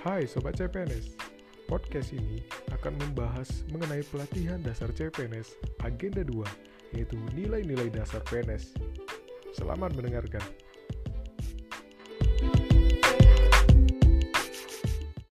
Hai Sobat CPNS, podcast ini akan membahas mengenai pelatihan dasar CPNS Agenda 2, yaitu nilai-nilai dasar PNS. Selamat mendengarkan.